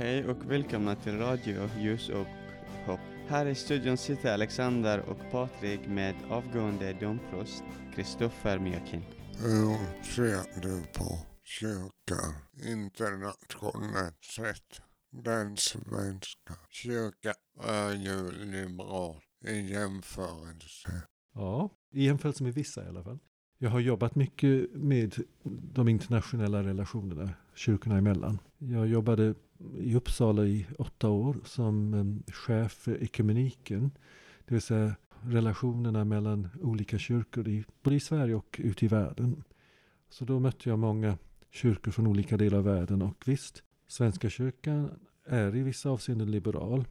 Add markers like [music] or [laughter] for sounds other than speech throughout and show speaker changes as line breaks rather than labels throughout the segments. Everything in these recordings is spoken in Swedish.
Hej och välkomna till Radio Ljus och Hopp. Här i studion sitter Alexander och Patrik med avgående domprost Kristoffer Mjökin.
Hur ser du på kyrkan internationellt sett? Den svenska kyrkan är ju liberal i jämförelse.
Ja, i jämförelse med vissa i alla fall. Jag har jobbat mycket med de internationella relationerna kyrkorna emellan. Jag jobbade i Uppsala i åtta år som ehm, chef för ekumeniken. Det vill säga relationerna mellan olika kyrkor i, både i Sverige och ute i världen. Så då mötte jag många kyrkor från olika delar av världen och visst, Svenska kyrkan är i vissa avseenden liberal.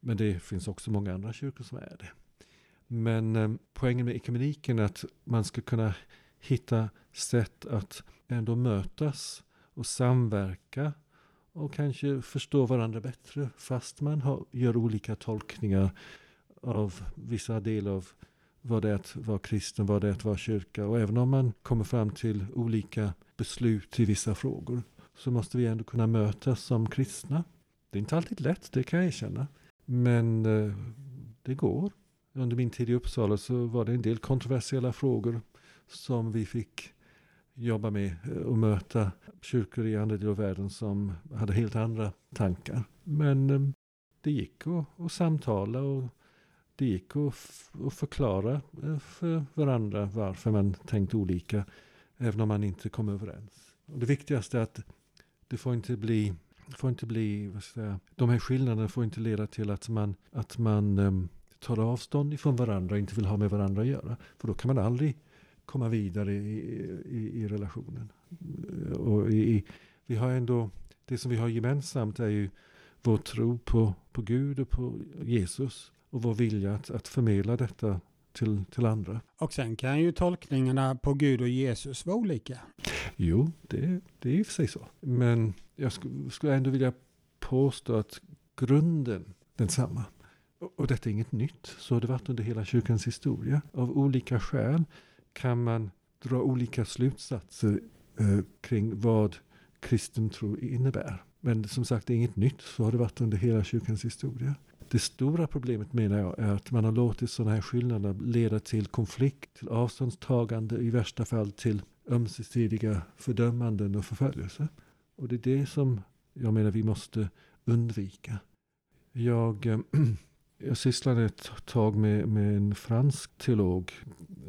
Men det finns också många andra kyrkor som är det. Men eh, poängen med ekumeniken är att man ska kunna hitta sätt att ändå mötas och samverka och kanske förstå varandra bättre fast man har, gör olika tolkningar av vissa delar av vad det är att vara kristen, vad det är att vara kyrka. Och även om man kommer fram till olika beslut i vissa frågor så måste vi ändå kunna mötas som kristna. Det är inte alltid lätt, det kan jag erkänna. Men eh, det går. Under min tid i Uppsala så var det en del kontroversiella frågor som vi fick jobba med eh, och möta kyrkor i andra delar av världen som hade helt andra tankar. Men eh, det gick att, att samtala och det gick att, att förklara eh, för varandra varför man tänkte olika. Även om man inte kom överens. Och det viktigaste är att det får inte bli får inte bli, vad ska jag säga, de här skillnaderna får inte leda till att man, att man um, tar avstånd ifrån varandra och inte vill ha med varandra att göra. För då kan man aldrig komma vidare i, i, i relationen. Och i, vi har ändå, det som vi har gemensamt är ju vår tro på, på Gud och på Jesus. Och vår vilja att, att förmedla detta till, till andra.
Och sen kan ju tolkningarna på Gud och Jesus vara olika.
Jo, det, det är ju för sig så. Men jag skulle, skulle ändå vilja påstå att grunden densamma. Och, och detta är inget nytt. Så har det varit under hela kyrkans historia. Av olika skäl kan man dra olika slutsatser eh, kring vad kristen tro innebär. Men som sagt, det är inget nytt. Så har det varit under hela kyrkans historia. Det stora problemet menar jag är att man har låtit sådana här skillnader leda till konflikt, till avståndstagande, i värsta fall till ömsesidiga fördömanden och förföljelse. Och det är det som jag menar vi måste undvika. Jag, eh, [clears throat] jag sysslade ett tag med, med en fransk teolog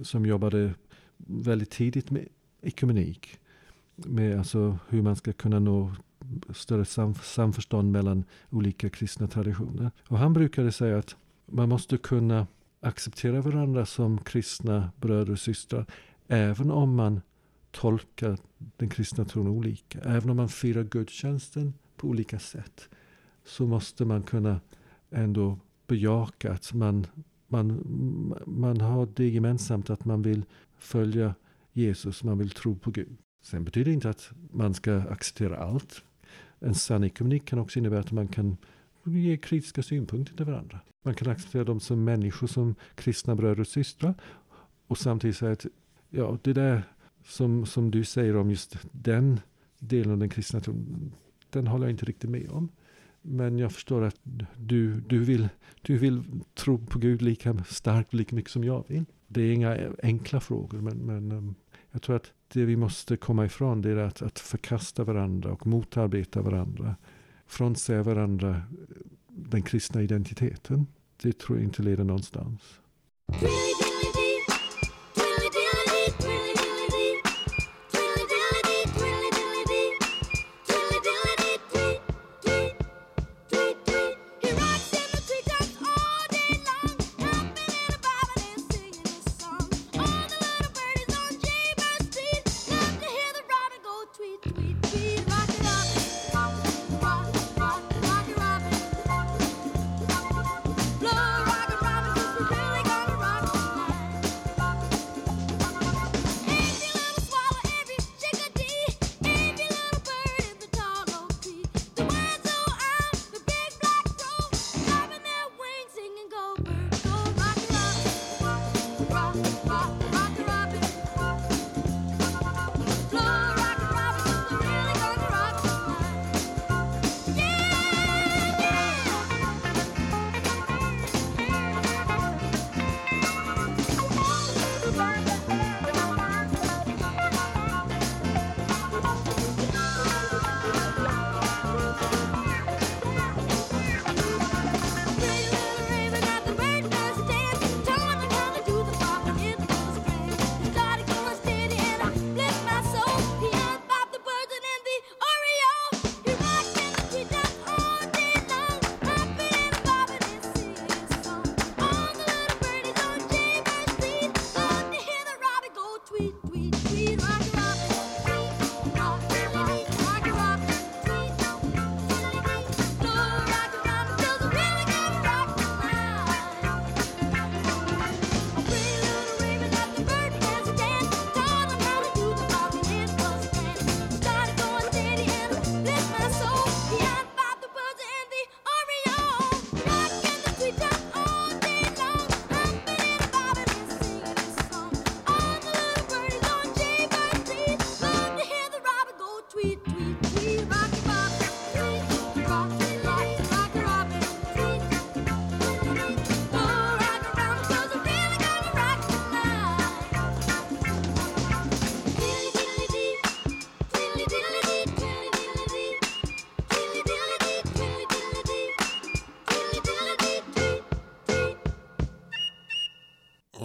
som jobbade väldigt tidigt med ekumenik. Med alltså hur man ska kunna nå större sam, samförstånd mellan olika kristna traditioner. Och han brukade säga att man måste kunna acceptera varandra som kristna bröder och systrar. Även om man tolkar den kristna tron olika. Även om man firar gudstjänsten på olika sätt. Så måste man kunna ändå bejaka att man, man, man har det gemensamt att man vill följa Jesus, man vill tro på Gud. Sen betyder det inte att man ska acceptera allt. En sann ekumenik kan också innebära att man kan ge kritiska synpunkter till varandra. Man kan acceptera dem som människor, som kristna bröder och systrar. Och samtidigt säga att ja, det där som, som du säger om just den delen av den kristna tron, den håller jag inte riktigt med om. Men jag förstår att du, du, vill, du vill tro på Gud lika starkt, lika mycket som jag vill. Det är inga enkla frågor, men, men ehm, jag tror att det vi måste komma ifrån det är att, att förkasta varandra och motarbeta varandra. Frånsäga varandra eh, den kristna identiteten. Det tror jag inte leder någonstans.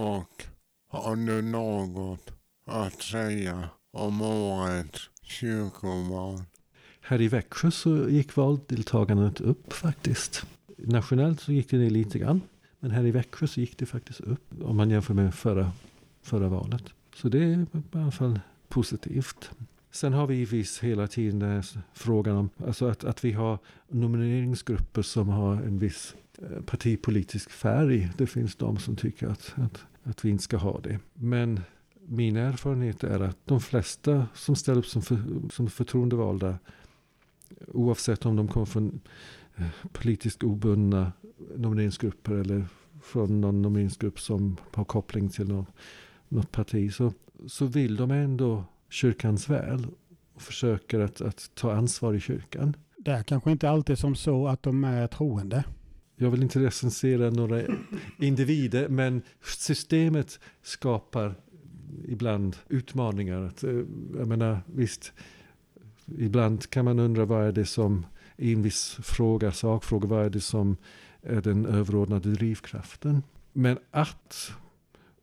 Och Har du något att säga om årets kyrkoval?
Här i Växjö så gick valdeltagandet upp faktiskt. Nationellt så gick det ner lite grann. Men här i Växjö så gick det faktiskt upp om man jämför med förra, förra valet. Så det är i alla fall positivt. Sen har vi givetvis hela tiden eh, frågan om alltså att, att vi har nomineringsgrupper som har en viss eh, partipolitisk färg. Det finns de som tycker att, att, att vi inte ska ha det. Men min erfarenhet är att de flesta som ställer upp som, för, som förtroendevalda oavsett om de kommer från eh, politiskt obundna nomineringsgrupper eller från någon nomineringsgrupp som har koppling till något, något parti så, så vill de ändå kyrkans väl och försöker att, att ta ansvar i kyrkan.
Det är kanske inte alltid som så att de är troende.
Jag vill inte recensera några individer men systemet skapar ibland utmaningar. Att, eh, jag menar, visst, ibland kan man undra vad är det som i en viss fråga, sakfråga, vad är det som är den överordnade drivkraften. Men att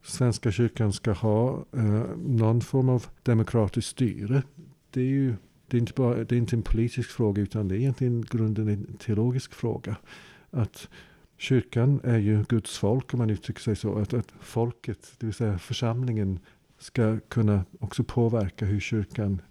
Svenska kyrkan ska ha eh, någon form av demokratiskt styre, det är ju det är, inte bara, det är inte en politisk fråga utan det är egentligen grunden en teologisk fråga. Att kyrkan är ju Guds folk om man uttrycker sig så. Att, att folket, det vill säga församlingen, ska kunna också påverka hur kyrkan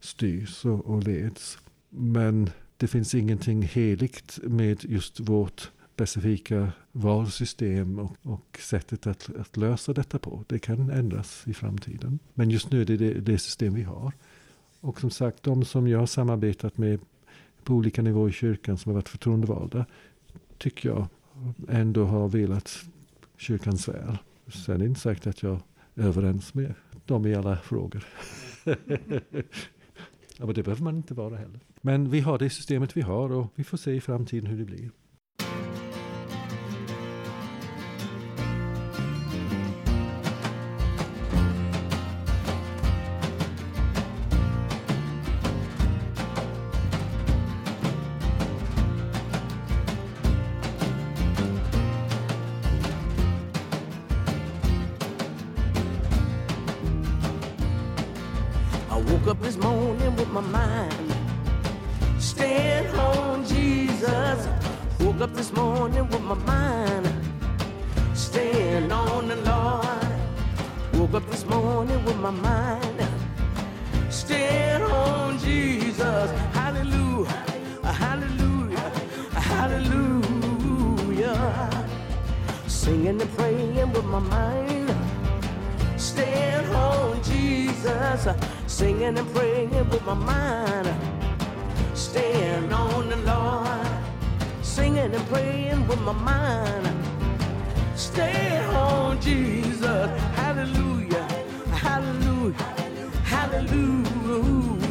styrs och, och leds. Men det finns ingenting heligt med just vårt specifika valsystem och, och sättet att, att, lösa detta på. Det kan ändras i framtiden. Men just nu är det, det det system vi har. Och som sagt, de som jag har samarbetat med på olika nivåer i kyrkan som har varit förtroendevalda tycker jag ändå har velat kyrkans väl. Sen är det inte säkert att jag är överens med dem i alla frågor. [laughs] ja, men det behöver man inte vara heller. Men vi har det systemet vi har och vi får se i framtiden hur det blir.
This morning with my mind. Staying on Jesus. Hallelujah, hallelujah, hallelujah. Singing and praying with my mind. Staying on Jesus, singing and praying with my mind, staying on the Lord, singing and praying with my mind, stay on Jesus, hallelujah, hallelujah, hallelujah.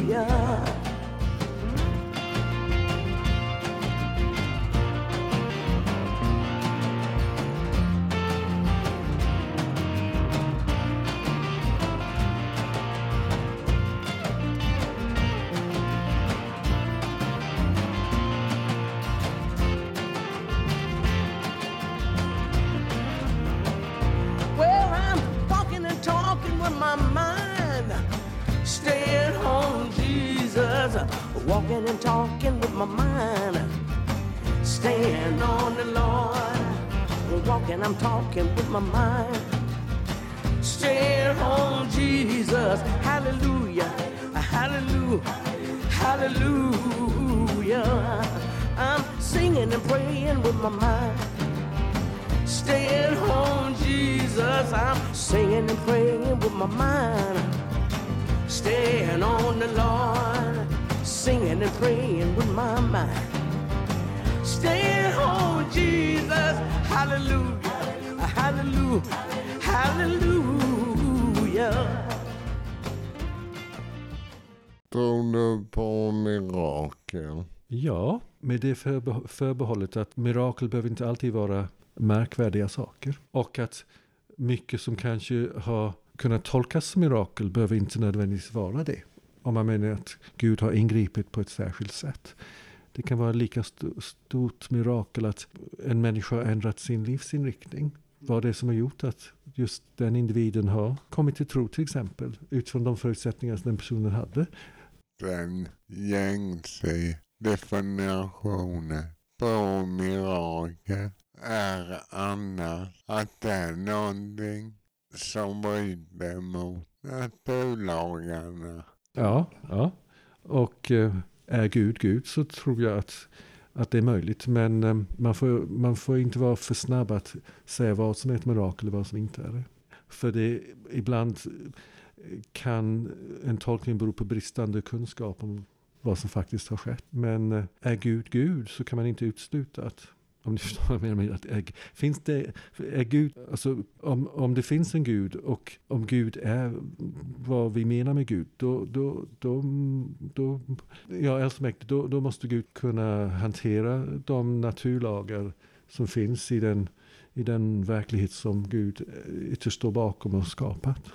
Walking and talking with my mind, staying on the Lord. Walking, I'm talking with my mind, staying on Jesus. Hallelujah, hallelujah, hallelujah. I'm singing and praying with my mind staying on Jesus. I'm singing and praying with my mind. Staying on the Lord, singing and praying with my mind. Staying on Jesus. Hallelujah, hallelujah, hallelujah.
Tror du på mirakel?
Ja, med det förbe- förbehållet att mirakel behöver inte alltid vara märkvärdiga saker. Och att mycket som kanske har kunnat tolkas som mirakel behöver inte nödvändigtvis vara det. Om man menar att Gud har ingripit på ett särskilt sätt. Det kan vara lika st- stort mirakel att en människa har ändrat sin livsinriktning. Vad det är som har gjort att just den individen har kommit till tro till exempel utifrån de förutsättningar som den personen hade.
Den gängse definitionen på mirakel är annars att det är någonting som bryter mot naturlagarna.
Ja, ja. Och eh, är Gud Gud så tror jag att, att det är möjligt. Men eh, man, får, man får inte vara för snabb att säga vad som är ett mirakel och vad som inte är det. För det ibland eh, kan en tolkning bero på bristande kunskap om vad som faktiskt har skett. Men eh, är Gud Gud så kan man inte utesluta att om ni [laughs] förstår vad jag menar. Att är, finns det, är Gud, alltså, om, om det finns en Gud och om Gud är vad vi menar med Gud, då, då, då, då, ja, allsmäktig, då, då måste Gud kunna hantera de naturlagar som finns i den, i den verklighet som Gud ytterst står bakom och skapat.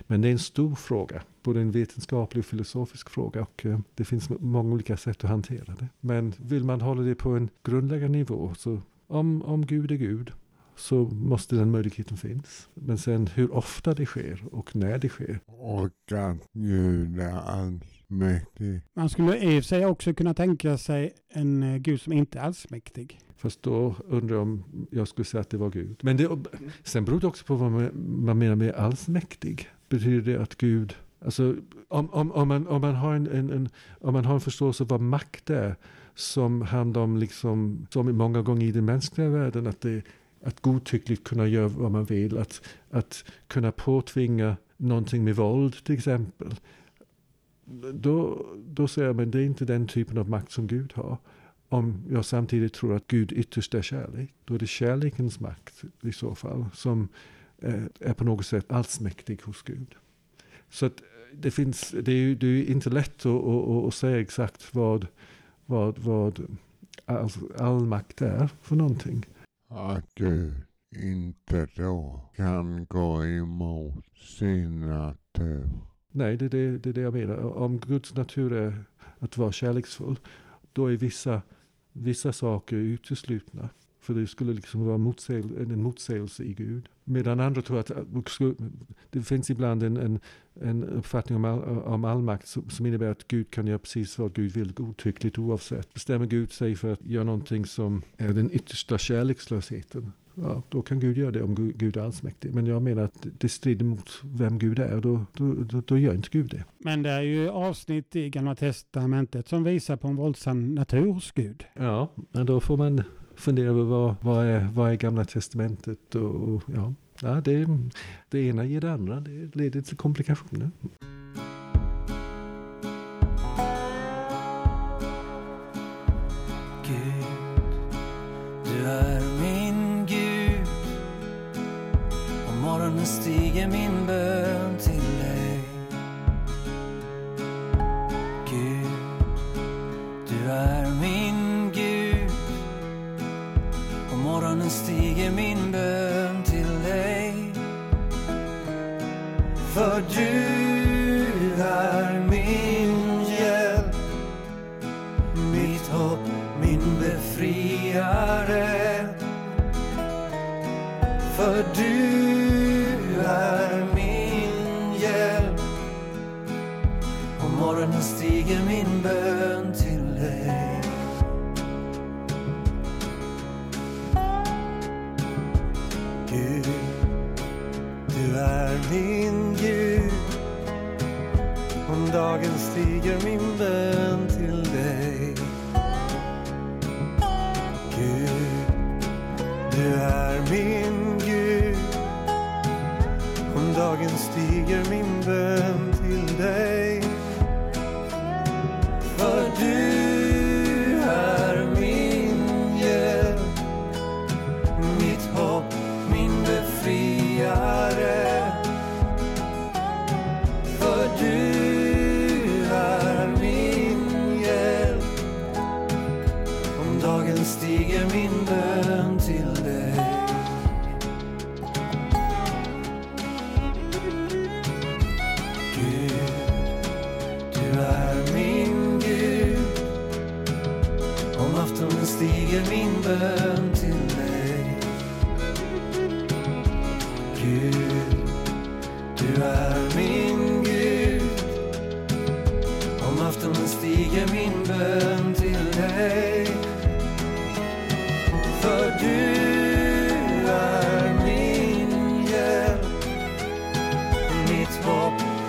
Men det är en stor fråga, både en vetenskaplig och filosofisk fråga och eh, det finns många olika sätt att hantera det. Men vill man hålla det på en grundläggande nivå, så om, om Gud är Gud, så måste den möjligheten finnas. Men sen hur ofta det sker och när det sker.
Och att Gud är allsmäktig.
Man skulle i och för sig också kunna tänka sig en eh, Gud som inte är allsmäktig.
Fast då undrar jag om jag skulle säga att det var Gud. Men det, sen beror det också på vad man, man menar med allsmäktig. Betyder det att Gud, alltså om, om, om, man, om, man, har en, en, en, om man har en förståelse av vad makt är, som handlar om, liksom, som många gånger i den mänskliga världen, att, det, att godtyckligt kunna göra vad man vill, att, att kunna påtvinga någonting med våld till exempel. Då, då säger jag, men det är inte den typen av makt som Gud har. Om jag samtidigt tror att Gud ytterst är kärlek, då är det kärlekens makt i så fall som eh, är på något sätt allsmäktig hos Gud. Så att det, finns, det, är ju, det är inte lätt att, att, att säga exakt vad, vad, vad all, all makt är för någonting.
Att du inte då kan gå emot sin natur.
Nej, det är det, det, är det jag menar. Om Guds natur är att vara kärleksfull, då är vissa, vissa saker uteslutna. För det skulle liksom vara motsägel, en motsägelse i Gud. Medan andra tror att eh, det finns ibland en, en, en uppfattning om, all, om allmakt som innebär att Gud kan göra precis vad Gud vill godtyckligt oavsett. Bestämmer Gud sig för att göra någonting som är den yttersta kärlekslösheten. Ja, då kan Gud göra det om Gud är allsmäktig. Men jag menar att det strider mot vem Gud är. Då, då, då, då gör inte Gud det.
Men det är ju avsnitt i Gamla Testamentet som visar på en våldsam natur hos Gud.
Ja, men då får man fundera över vad, vad, är, vad är Gamla Testamentet och, och ja. Ja, det, det ena ger det andra. Det leder till komplikationer.
Stiger min bön till dig. Gud, du är min Gud På morgonen stiger min bön till dig. För du dagen stiger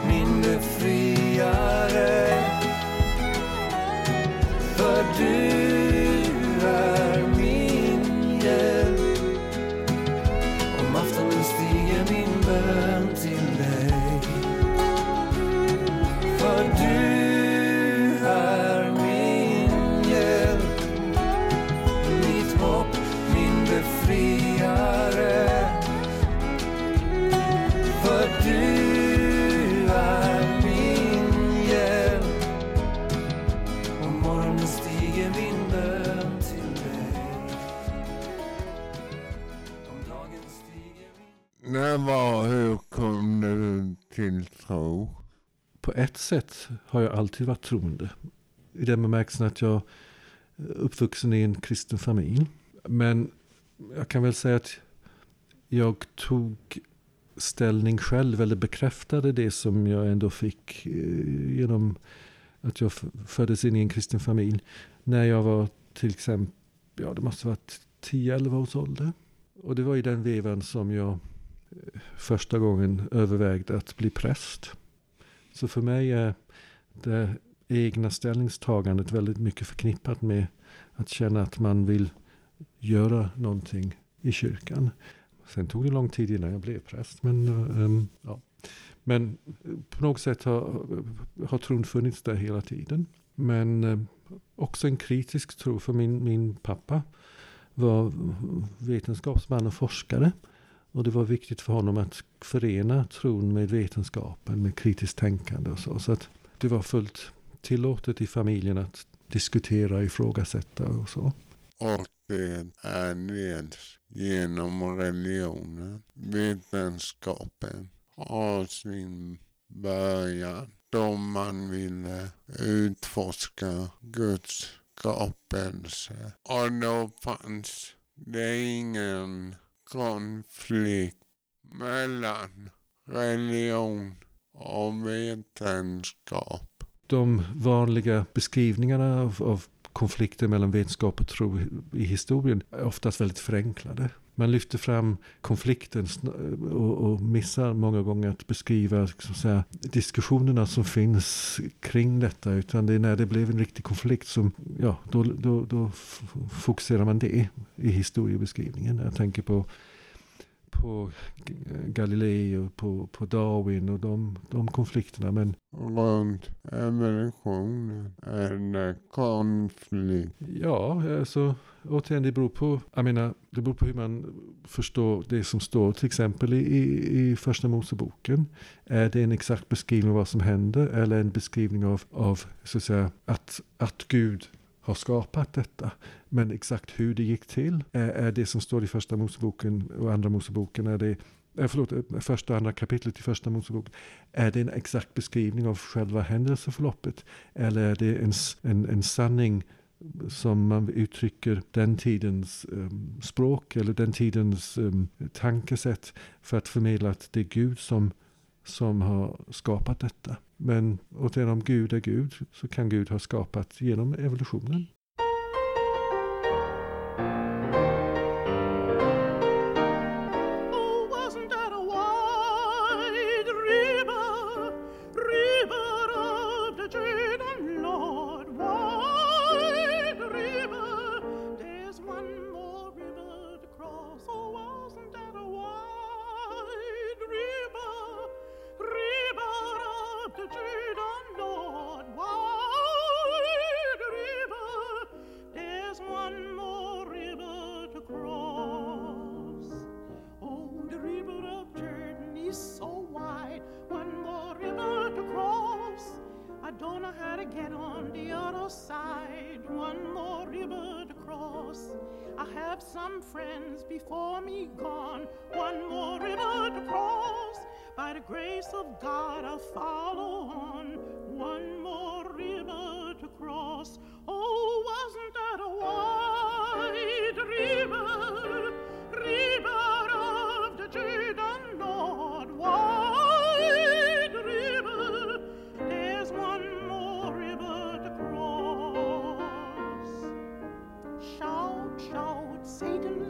hopp, min befriare. För du
tro?
På ett sätt har jag alltid varit troende. I den bemärkelsen att jag är uppvuxen i en kristen familj. Men jag kan väl säga att jag tog ställning själv eller bekräftade det som jag ändå fick eh, genom att jag föddes in i en kristen familj. När jag var till exempel, ja det måste ha varit 10-11 års ålder. Och det var i den vevan som jag första gången övervägde att bli präst. Så för mig är det egna ställningstagandet väldigt mycket förknippat med att känna att man vill göra någonting i kyrkan. Sen tog det lång tid innan jag blev präst. Men, um, ja. men eh, på något sätt har, har tron funnits där hela tiden. Men um, också en kritisk tro för min, min pappa var vetenskapsman och forskare. Och det var viktigt för honom att förena tron med vetenskapen, med kritiskt tänkande och så. Så att det var fullt tillåtet i familjen att diskutera ifrågasätta och så.
Och det är dels genom religionen, vetenskapen har sin början då man ville utforska Guds skapelse. Och då fanns det ingen konflikt mellan religion och vetenskap.
De vanliga beskrivningarna av, av konflikter mellan vetenskap och tro i historien är oftast väldigt förenklade. Man lyfter fram konflikten och, och missar många gånger att beskriva liksom så här, diskussionerna som finns kring detta. Utan det är när det blev en riktig konflikt som, ja, då, då, då fokuserar man det i historiebeskrivningen. Jag tänker på, på Galilei och på, på Darwin och de, de konflikterna. Men
Runt evolutionen är det konflikt.
Ja, alltså återigen det beror på, jag menar, det beror på hur man förstår det som står till exempel i, i, i första Moseboken. Är det en exakt beskrivning av vad som händer eller en beskrivning av, av så att säga, att, att Gud har skapat detta. Men exakt hur det gick till är, är det som står i första Moseboken och andra Moseboken. Är det, eh, förlåt, eh, första och andra kapitlet i första Moseboken. Är det en exakt beskrivning av själva händelseförloppet? Eller är det en, en, en sanning som man uttrycker den tidens um, språk eller den tidens um, tankesätt för att förmedla att det är Gud som, som har skapat detta. Men återigen, om Gud är Gud så kan Gud ha skapat genom evolutionen.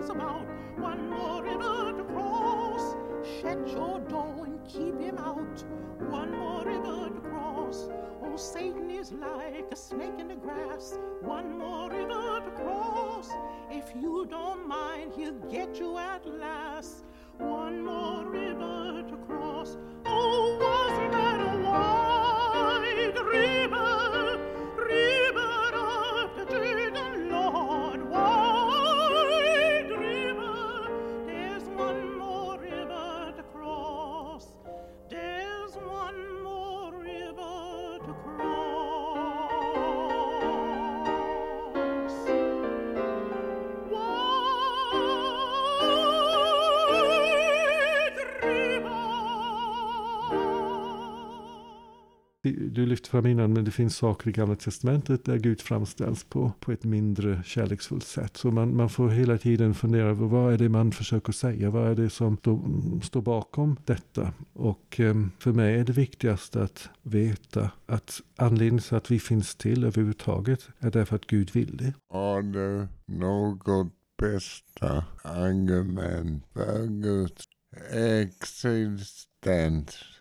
Satan is about. One more river to cross. Shut your door and keep him out. One more river to cross. Oh, Satan is like a snake in the grass. One more river to cross. If you don't mind, he'll get you at
Du lyfte fram innan, men det finns saker i Gamla Testamentet där Gud framställs på, på ett mindre kärleksfullt sätt. Så man, man får hela tiden fundera på vad är det man försöker säga? Vad är det som då, står bakom detta? Och ehm, för mig är det viktigaste att veta att anledningen till att vi finns till överhuvudtaget är därför att Gud vill det.
Har du något bästa argument för Guds existens?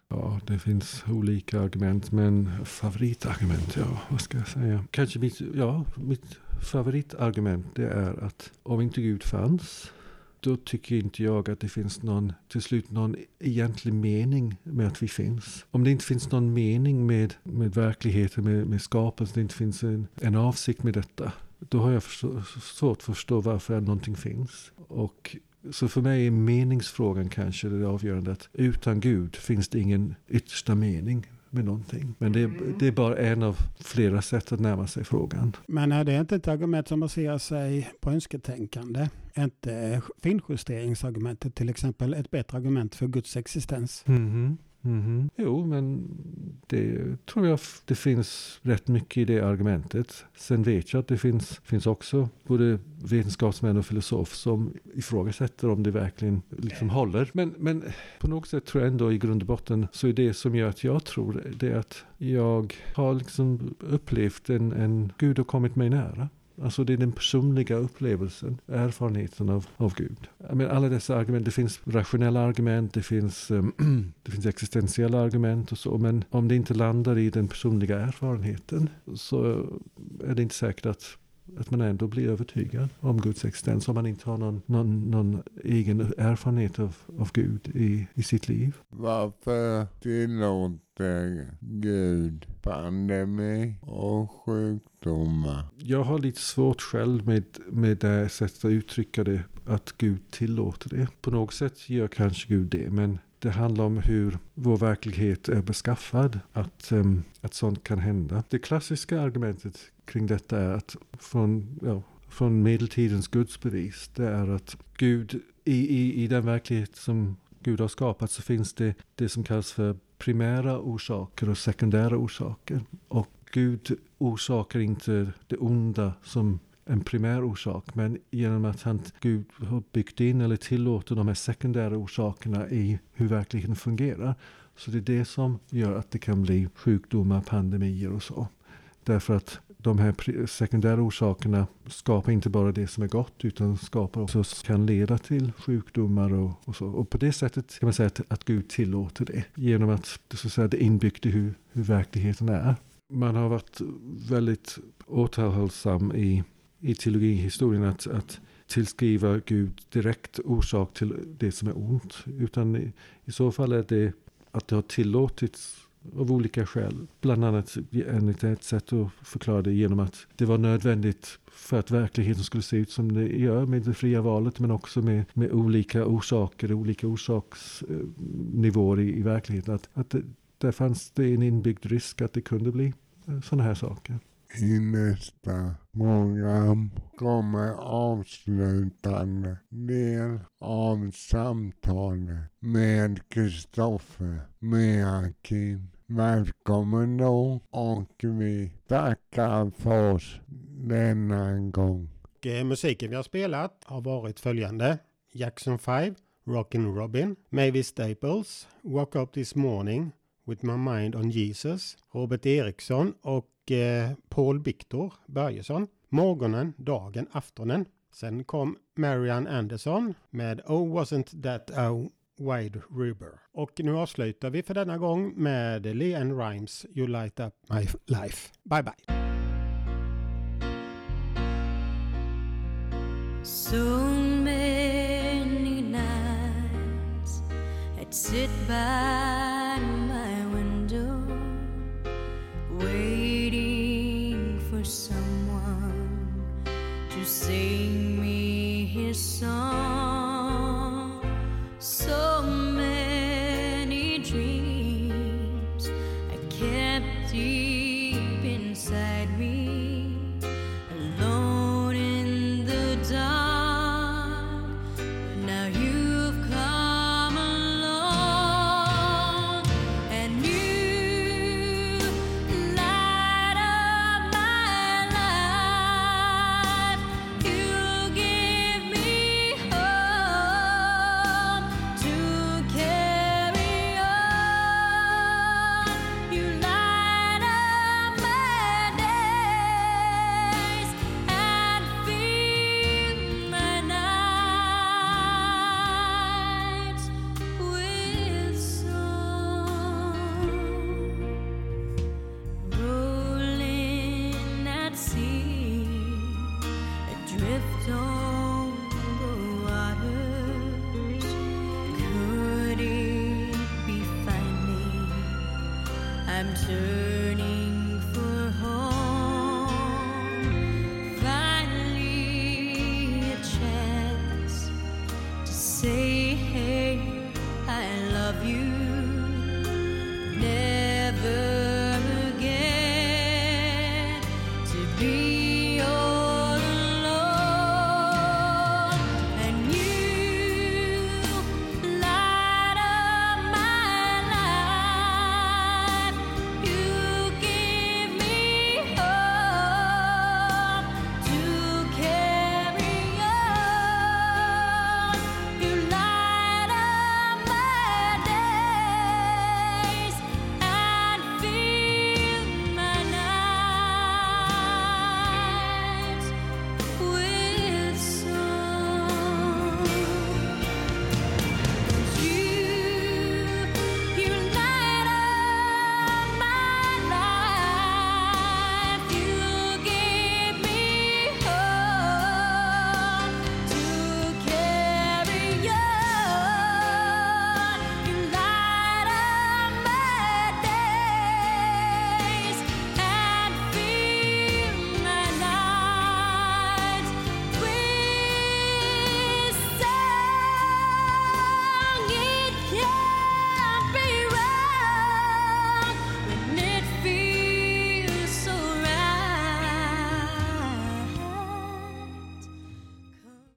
Ja, det finns olika argument, men favoritargument, ja, vad ska jag säga? Kanske mitt, ja, mitt favoritargument det är att om inte Gud fanns, då tycker inte jag att det finns någon, till slut någon egentlig mening med att vi finns. Om det inte finns någon mening med, med verkligheten, med, med skapelsen, det inte finns en, en avsikt med detta, då har jag svårt att förstå varför någonting finns. Och så för mig är meningsfrågan kanske det avgörande. Att utan Gud finns det ingen yttersta mening med någonting. Men det är, det är bara en av flera sätt att närma sig frågan.
Men är det inte ett argument som baserar sig på önsketänkande? Är inte finjusteringsargumentet till exempel ett bättre argument för Guds existens?
Mhm. Mhm. Jo, men det tror jag det finns rätt mycket i det argumentet. Sen vet jag att det finns, finns också både vetenskapsmän och filosofer som ifrågasätter om det verkligen liksom håller. Men, men på något sätt tror jag ändå i grund och botten så är det som gör att jag tror det är att jag har liksom upplevt en, en Gud har kommit mig nära. Alltså det är den personliga upplevelsen, erfarenheten av, av Gud. Jag menar, alla dessa argument, det finns rationella argument, det finns, ehm, [clears throat] det finns existentiella argument och så. Men om det inte landar i den personliga erfarenheten så är det inte säkert att, att man ändå blir övertygad om Guds existens. Om man inte har någon, någon, någon egen erfarenhet av, av Gud i, i sitt liv.
Varför tillåter Gud pandemi och sjukdom? De...
Jag har lite svårt själv med, med det sättet att uttrycka det. Att Gud tillåter det. På något sätt gör kanske Gud det. Men det handlar om hur vår verklighet är beskaffad. Att, um, att sånt kan hända. Det klassiska argumentet kring detta är att från, ja, från medeltidens gudsbevis. Det är att Gud i, i, i den verklighet som Gud har skapat så finns det det som kallas för primära orsaker och sekundära orsaker. Och Gud orsakar inte det onda som en primär orsak. Men genom att han, Gud har byggt in eller tillåter de här sekundära orsakerna i hur verkligheten fungerar. Så det är det som gör att det kan bli sjukdomar, pandemier och så. Därför att de här sekundära orsakerna skapar inte bara det som är gott utan skapar också kan leda till sjukdomar och, och så. Och på det sättet kan man säga att, att Gud tillåter det. Genom att det, så att säga, det är inbyggt i hur, hur verkligheten är. Man har varit väldigt återhållsam i, i teologihistorien att, att tillskriva Gud direkt orsak till det som är ont. Utan i, i så fall är det att det har tillåtits av olika skäl. Bland annat enligt ett sätt att förklara det genom att det var nödvändigt för att verkligheten skulle se ut som det gör med det fria valet men också med, med olika orsaker, olika orsaksnivåer i, i verkligheten. Att, att det, där fanns det en inbyggd risk att det kunde bli sådana här saker.
I nästa program kommer avslutande del av samtalet med Kristoffer Meakin. Välkommen då och vi tackar för oss denna gång.
Och, eh, musiken vi har spelat har varit följande. Jackson 5, Rockin' Robin, Mavis Staples, Woke Up This Morning With My Mind On Jesus, Robert Eriksson och eh, Paul Victor Börjesson. Morgonen, dagen, aftonen. Sen kom Marian Anderson med Oh wasn't that a wide river. Och nu avslutar vi för denna gång med Leanne Rimes You light up my life. Bye bye!
So many nights I'd sit by sing me his song.